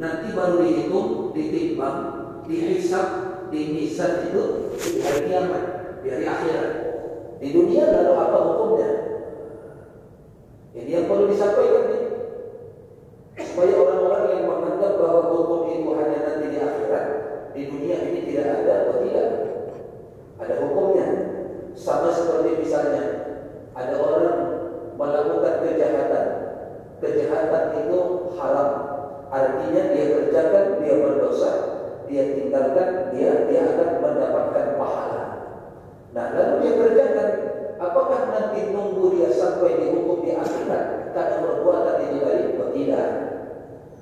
nanti baru dihitung, ditimbang, dihisap, dimisal itu di hari kiamat, di hari akhirat. Di dunia lalu apa hukumnya? Ini yang perlu disampaikan nih. Supaya orang-orang yang menganggap bahwa hukum itu hanya nanti di akhirat, di dunia ini tidak ada atau tidak? Ada hukumnya. Sama seperti misalnya ada orang melakukan kejahatan. Kejahatan. Artinya dia kerjakan, dia berdosa, dia tinggalkan, dia dia akan mendapatkan pahala. Nah, lalu dia kerjakan, apakah nanti nunggu dia sampai dihukum di akhirat karena perbuatan itu tadi? Tidak.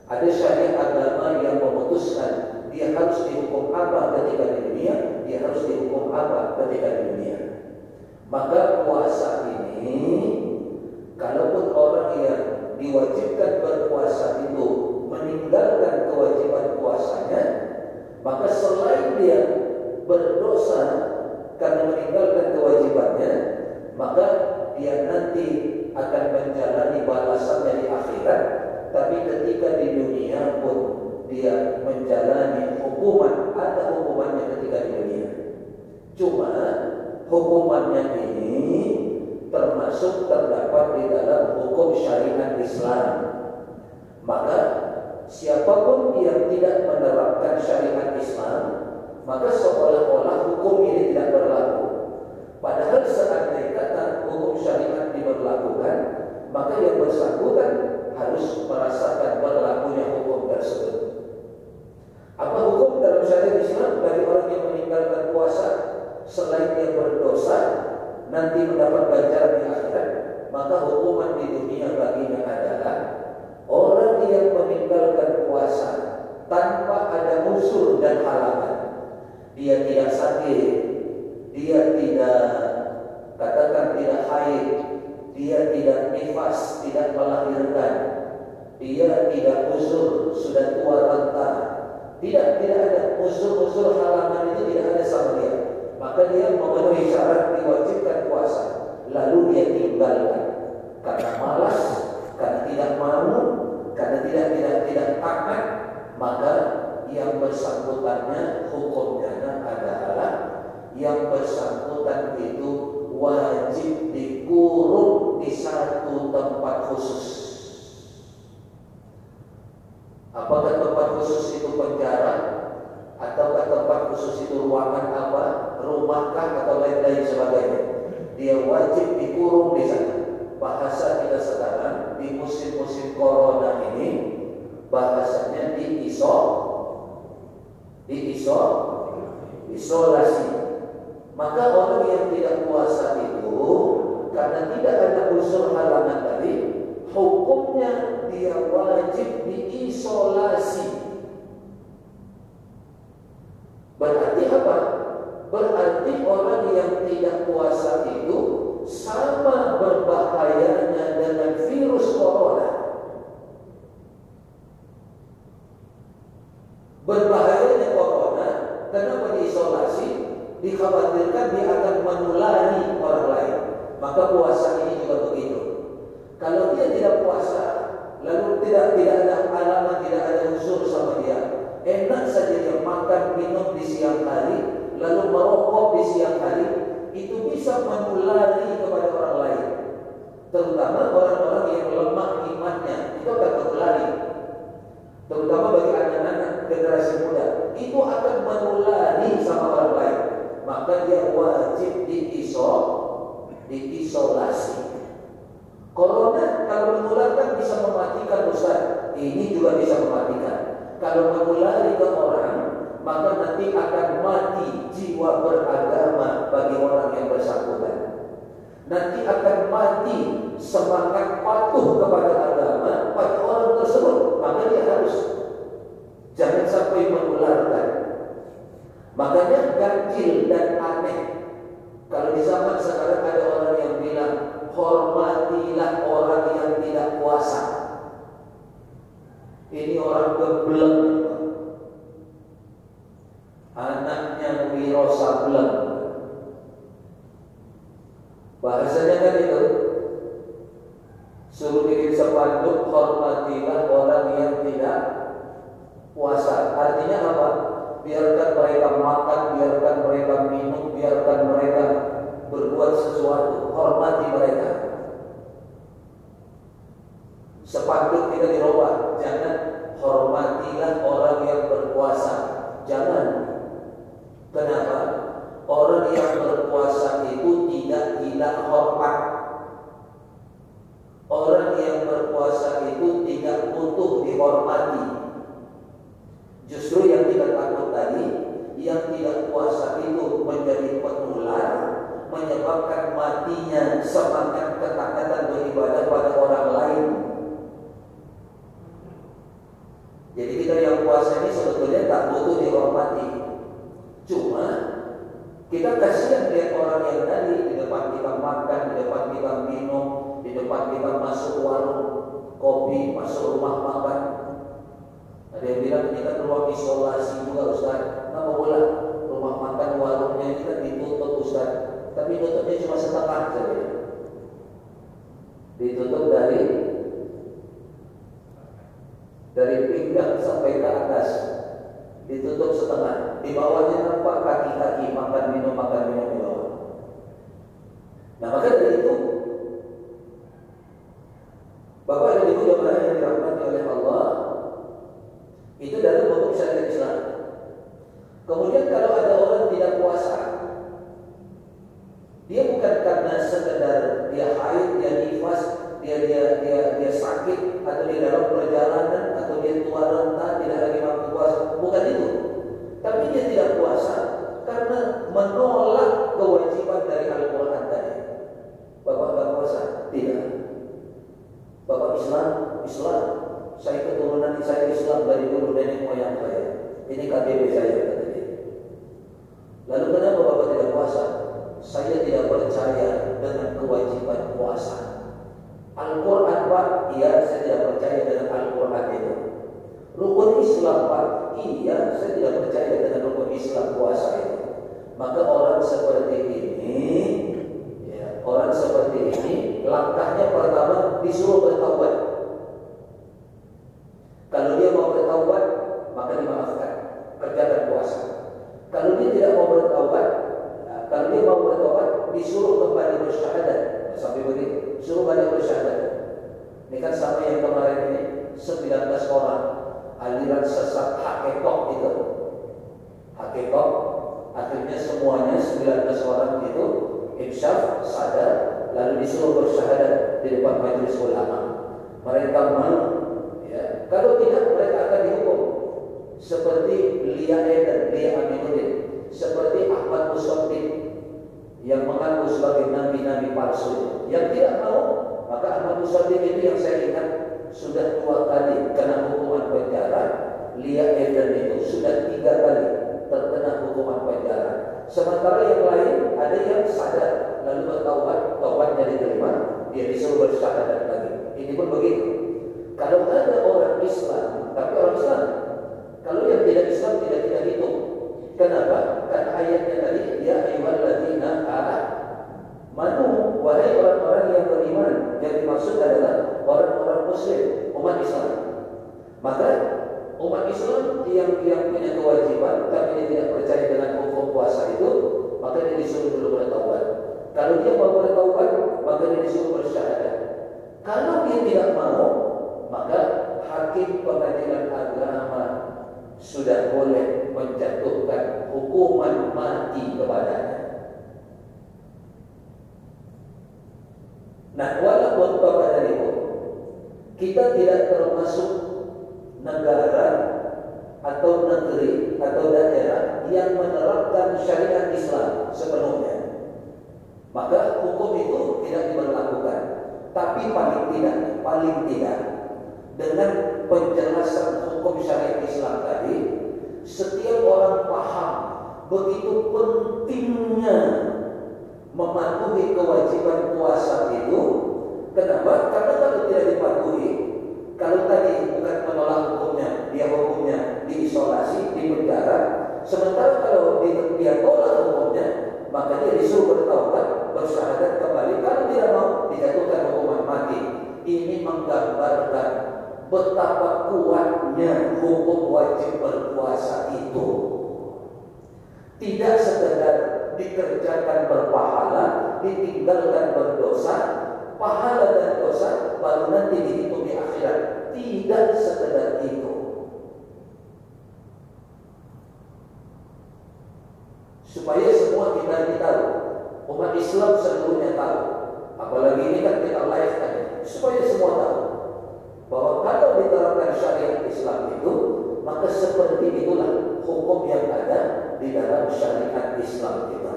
Ada syariat agama yang memutuskan dia harus dihukum apa ketika di dunia, dia harus dihukum apa ketika di dunia. Maka puasa ini Kalaupun orang yang diwajibkan berpuasa itu puasanya, maka selain dia berdosa karena meninggalkan kewajibannya, maka dia nanti akan menjalani balasannya di akhirat. Tapi ketika di dunia pun dia menjalani hukuman, ada hukumannya ketika di dunia. Cuma hukumannya ini termasuk terdapat di dalam hukum syariat Islam. Maka siapa pun yang tidak menerapkan syariat Islam, maka seolah-olah hukum ini tidak berlaku. Padahal seandainya kata hukum syariat diberlakukan, maka yang bersangkutan harus merasakan berlakunya hukum tersebut. Apa hukum dalam syariat Islam bagi orang yang meninggalkan puasa selain yang berdosa nanti mendapat ganjaran di akhirat, maka hukuman di dunia baginya adalah orang yang meninggalkan puasa tanpa ada musuh dan halangan. Dia tidak sakit, dia tidak katakan tidak haid, dia tidak nifas, tidak melahirkan, dia tidak usul, sudah tua renta, tidak tidak ada usul-usul halangan itu tidak ada sama dia maka dia memenuhi syarat diwajibkan puasa lalu dia tinggalkan karena malas karena tidak mau karena tidak tidak tidak taat maka yang bersangkutannya hukumnya adalah yang bersangkutan itu wajib dikurung di satu tempat khusus apakah tempat khusus itu penjara ataukah tempat khusus itu ruangan apa, rumahkah atau lain-lain sebagainya. Dia wajib dikurung di sana. Bahasa kita sekarang di musim-musim corona ini bahasanya di iso, di iso, isolasi. Maka orang yang tidak puasa itu karena tidak ada unsur halangan tadi, hukumnya dia wajib diisolasi Berarti apa? Berarti orang yang tidak puasa itu sama berbahayanya dengan virus corona. Berbahayanya corona, kenapa diisolasi? Dikhawatirkan dia akan menulari orang lain. Maka puasa ini juga begitu. Kalau dia tidak puasa, lalu tidak tidak ada alamat, tidak ada unsur sama dia, enak saja dia makan minum di siang hari lalu merokok di siang hari itu bisa menulari kepada orang lain terutama orang-orang yang lemah imannya itu akan menulari terutama bagi anak-anak generasi muda itu akan menulari sama orang lain maka dia wajib diisol diisolasi Corona kalau menularkan bisa mematikan Ustaz ini juga bisa mematikan kalau menulari ke orang, maka nanti akan mati jiwa beragama bagi orang yang bersangkutan. Nanti akan mati semangat patuh kepada agama pada orang tersebut. Maka dia harus jangan sampai menularkan. Makanya ganjil dan aneh. Kalau di zaman sekarang ada orang yang bilang hormatilah orang yang tidak puasa. Ini orang geblek Anaknya Wiro Sableng Bahasanya kan itu Suruh bikin sepanduk Hormatilah orang yang tidak puasa. Artinya apa? Biarkan mereka makan, biarkan mereka minum, biarkan mereka berbuat sesuatu, hormati mereka. Sepatut kita dirubah, jangan hormatilah orang yang berpuasa. Jangan. Kenapa? Orang yang berpuasa itu tidak tidak hormat. Orang yang berpuasa itu tidak butuh dihormati. Justru yang kita takut tadi, yang tidak puasa itu menjadi penular, menyebabkan matinya semangat ketaatan beribadah pada orang lain. Jadi kita yang puasa ini sebetulnya tak butuh dihormati. Cuma kita kasihan lihat orang yang tadi di depan kita makan, di depan kita minum, di depan kita masuk warung kopi, masuk rumah makan. Ada yang bilang ini kan ruang isolasi juga Ustaz. Kenapa pula rumah makan warungnya kita ditutup Ustaz? Tapi tutupnya cuma setengah saja. Ditutup dari dari pinggang sampai ke atas. Ditutup setengah. Di bawahnya nampak kaki-kaki makan minum makan minum di bawah. Nah maka dari itu Bapak dan Ibu jemaah yang dirahmati oleh Allah itu dalam bentuk syariat Islam kemudian kalau ada orang tidak puasa dia bukan karena sekedar dia nifas, dia dia dia dia sakit atau dia dalam perjalanan atau dia tua renta tidak lagi mampu puasa, bukan itu. Tapi dia tidak puasa karena menolak kewajiban dari Al-Quran tadi. Bapak nggak puasa? Tidak. Bapak Islam, Islam. Saya keturunan saya Islam dari dulu nenek moyang saya. Ini KTP saya kata dia. Lalu kenapa Bapak tidak puasa? Saya tidak percaya dengan kewajiban puasa. Al-Quran Pak, iya saya tidak percaya dengan Al-Quran itu. Rukun Islam Pak, iya saya tidak percaya dengan rukun Islam puasa itu. Maka orang seperti ini, ya, orang seperti ini, langkahnya pertama disuruh bertaubat. Kalau dia mau bertaubat, maka dimaafkan, kerjakan puasa. Kalau dia tidak mau bertaubat, kalau dia mau bertobat, disuruh kembali bersyahadat. Sampai begitu, suruh balik bersyahadat. Ini kan sama yang kemarin ini, 19 orang aliran sesat hakekok itu. Hakekok, akhirnya semuanya 19 orang itu insyaf, sadar, lalu disuruh bersyahadat di depan majelis ulama. Mereka mau, ya. Kalau tidak mereka akan dihukum seperti Lia Eden, Lia Aminuddin, seperti Ahmad Musaddin yang mengaku sebagai nabi-nabi palsu. Yang tidak mau, maka Ahmad Musaddin itu yang saya ingat sudah dua kali kena hukuman penjara. Lia Eden itu sudah tiga kali terkena hukuman penjara. Sementara yang lain ada yang sadar lalu bertaubat, taubatnya diterima, dia disuruh bersyahadat lagi. Ini pun begitu. Kalau ada orang Islam, tapi orang Islam, kalau yang tidak Islam tidak kita hitung. Kenapa? Kan ayatnya tadi, ya ayyuhalladzina amanu wahai orang-orang yang beriman. Yang dimaksud adalah orang-orang muslim, umat Islam. Maka umat Islam yang yang punya kewajiban tapi dia tidak percaya dengan hukum puasa itu, maka dia disuruh dulu bertaubat. Kalau dia mau bertaubat, maka dia disuruh bersyahadat. Kalau dia tidak mau, maka hakim pengadilan agama sudah boleh menjatuhkan hukuman mati kepadanya. Nah, walaupun Bapak dan Ibu, kita tidak termasuk negara atau negeri atau daerah yang menerapkan syariat Islam sepenuhnya. Maka hukum itu tidak diberlakukan. Tapi paling tidak, paling tidak dengan penjelasan hukum syariat Islam tadi, setiap orang paham begitu pentingnya mematuhi kewajiban puasa itu. Kenapa? Karena kalau tidak dipatuhi, kalau tadi bukan menolak hukumnya, dia hukumnya diisolasi, di penjara. Sementara kalau dia tolak hukumnya, maka dia disuruh bertaubat, bersyahadat kembali. Kalau tidak mau, dijatuhkan hukuman mati. Ini menggambarkan betapa kuatnya hukum wajib berpuasa itu. Tidak sekedar dikerjakan berpahala, ditinggalkan berdosa, pahala dan dosa baru nanti dihitung di akhirat. Tidak sekedar itu. Supaya semua kita tahu, umat Islam seluruhnya tahu. Apalagi ini kan kita live kan, supaya semua tahu bahwa kalau diterapkan syariat Islam itu, maka seperti itulah hukum yang ada di dalam syariat Islam kita.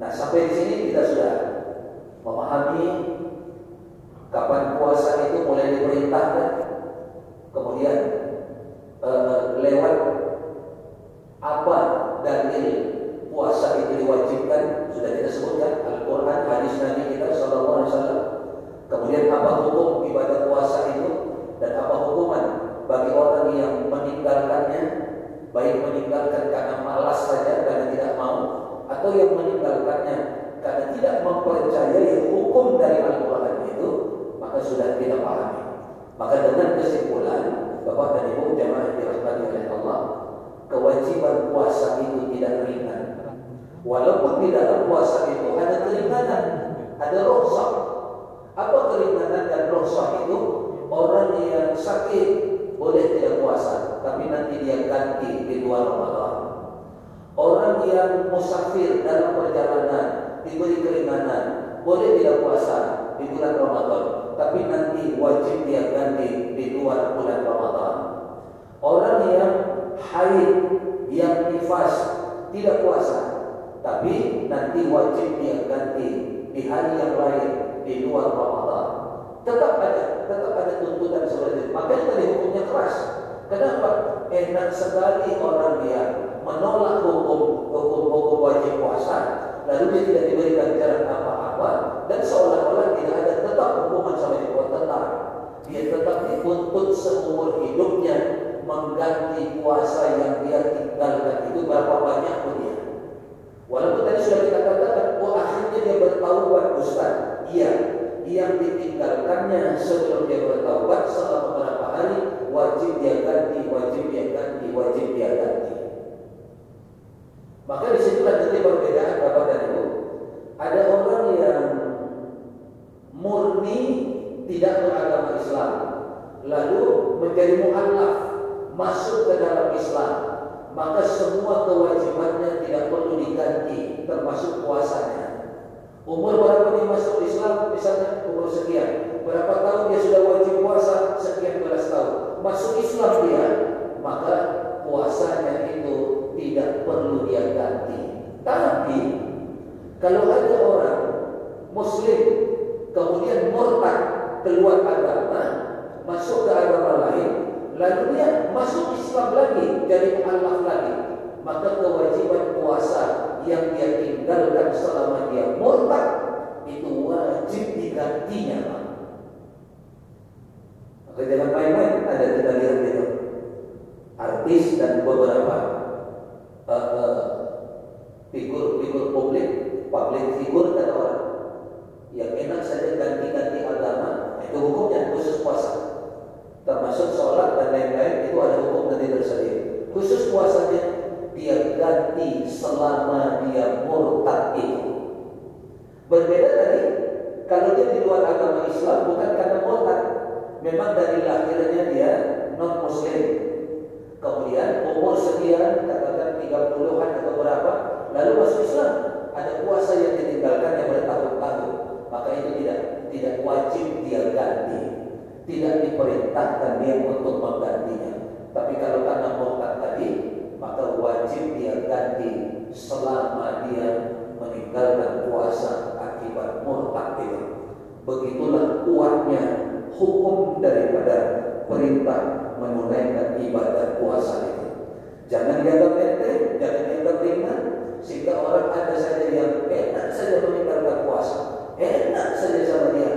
Nah, sampai di sini kita sudah memahami kapan puasa itu mulai diperintahkan, kemudian uh, lewat apa dalil puasa itu diwajibkan sudah kita sebutkan Al-Quran hadis Nabi kita Sallallahu Alaihi Wasallam Kemudian apa hukum ibadah puasa itu dan apa hukuman bagi orang yang meninggalkannya baik meninggalkan karena malas saja karena tidak mau atau yang meninggalkannya karena tidak mempercayai hukum dari Al-Quran itu maka sudah kita pahami maka dengan kesimpulan Bapak dan Ibu jamaah dirahmati oleh Allah kewajiban puasa itu tidak ringan walaupun di dalam puasa itu ada keringanan ada rosak apa keringanan dan rosah itu? Orang yang sakit boleh tidak puasa, tapi nanti dia ganti di luar Ramadan. Orang yang musafir dalam perjalanan diberi keringanan, boleh tidak puasa di bulan Ramadan, tapi nanti wajib dia ganti di luar bulan Ramadan. Orang yang haid, yang nifas tidak puasa, tapi nanti wajib dia ganti di hari yang lain di luar Ramadan. Tetap ada, tetap ada tuntutan seperti itu. Makanya tadi hukumnya keras. Kenapa? Enak sekali orang dia menolak hukum hukum hukum wajib puasa, lalu dia tidak diberikan jalan apa-apa dan seolah-olah tidak ada tetap hukuman sama dia tetap. Dia tetap dituntut seumur hidupnya mengganti puasa yang dia tinggalkan itu berapa banyak pun dia. Walaupun tadi sudah kita katakan, oh akhirnya dia bertaubat Ustaz. Iya, yang ditinggalkannya sebelum dia bertaubat selama beberapa hari wajib dia ganti, wajib dia ganti, wajib dia ganti. Maka di situlah nanti perbedaan bapak dan ibu. Ada orang yang murni tidak beragama Islam, lalu menjadi mualaf masuk ke dalam Islam, maka semua kewajibannya tidak perlu diganti, termasuk puasanya. Umur berapa dia masuk Islam? Misalnya umur sekian. Berapa tahun dia sudah wajib puasa? Sekian belas tahun. Masuk Islam dia, maka puasanya itu tidak perlu dia ganti. Tapi kalau ada orang Muslim kemudian murtad keluar agama, masuk ke agama lain, lalu dia masuk Islam lagi, jadi Allah lagi, maka kewajiban puasa yang dia tinggalkan selama dia murtad itu wajib digantinya. Maka jangan main-main ada kita lihat itu. Artis dan beberapa figur-figur uh, uh, publik, publik figur dan orang yang enak saja ganti-ganti agama itu hukumnya khusus puasa. Termasuk sholat dan lain-lain itu ada hukum nanti tersendiri khusus puasanya dia ganti selama dia murtad itu. Berbeda tadi, kalau dia di luar agama Islam bukan karena murtad, memang dari lahirnya dia non muslim. Kemudian umur sekian, katakan 30-an atau berapa, lalu masuk Islam. Ada puasa yang ditinggalkan yang bertahun-tahun, maka itu tidak tidak wajib dia ganti. Tidak diperintahkan dia untuk menggantinya. Tapi kalau karena murtad tadi, maka wajib dia ganti selama dia meninggalkan puasa akibat murtad itu. Begitulah kuatnya hukum daripada perintah menunaikan ibadah puasa itu. Jangan dianggap enteng, jangan dianggap ringan, sehingga orang ada saja yang enak saja meninggalkan puasa, enak saja sama dia,